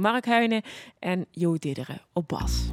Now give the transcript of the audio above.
Mark Huinen en Jo Didderen op bas.